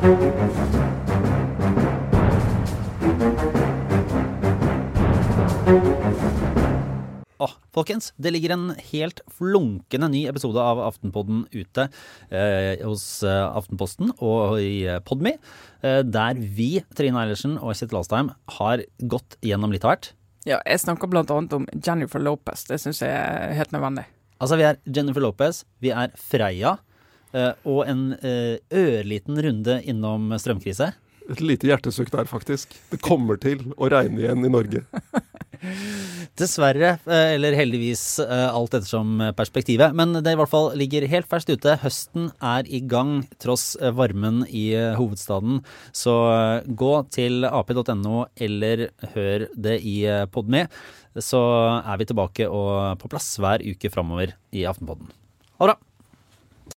Åh, folkens, det ligger en helt flunkende ny episode av Aftenpodden ute eh, hos eh, Aftenposten og i eh, Podme, eh, der vi, Trine Eilertsen og Kjetil Alstheim, har gått gjennom litt av hvert. Ja, jeg snakker blant annet om Jennifer Lopez. Det syns jeg er helt nødvendig. Altså, vi er Jennifer Lopez, vi er Freia, eh, og en eh, ørliten runde innom strømkrise. Et lite hjertesukk der, faktisk. Det kommer til å regne igjen i Norge. Dessverre, eh, eller heldigvis, eh, alt ettersom perspektivet. Men det i hvert fall ligger helt ferskt ute. Høsten er i gang, tross eh, varmen i hovedstaden. Så gå til ap.no, eller hør det i Podme. Så er vi tilbake og på plass hver uke framover i Aftenpodden. Ha det bra!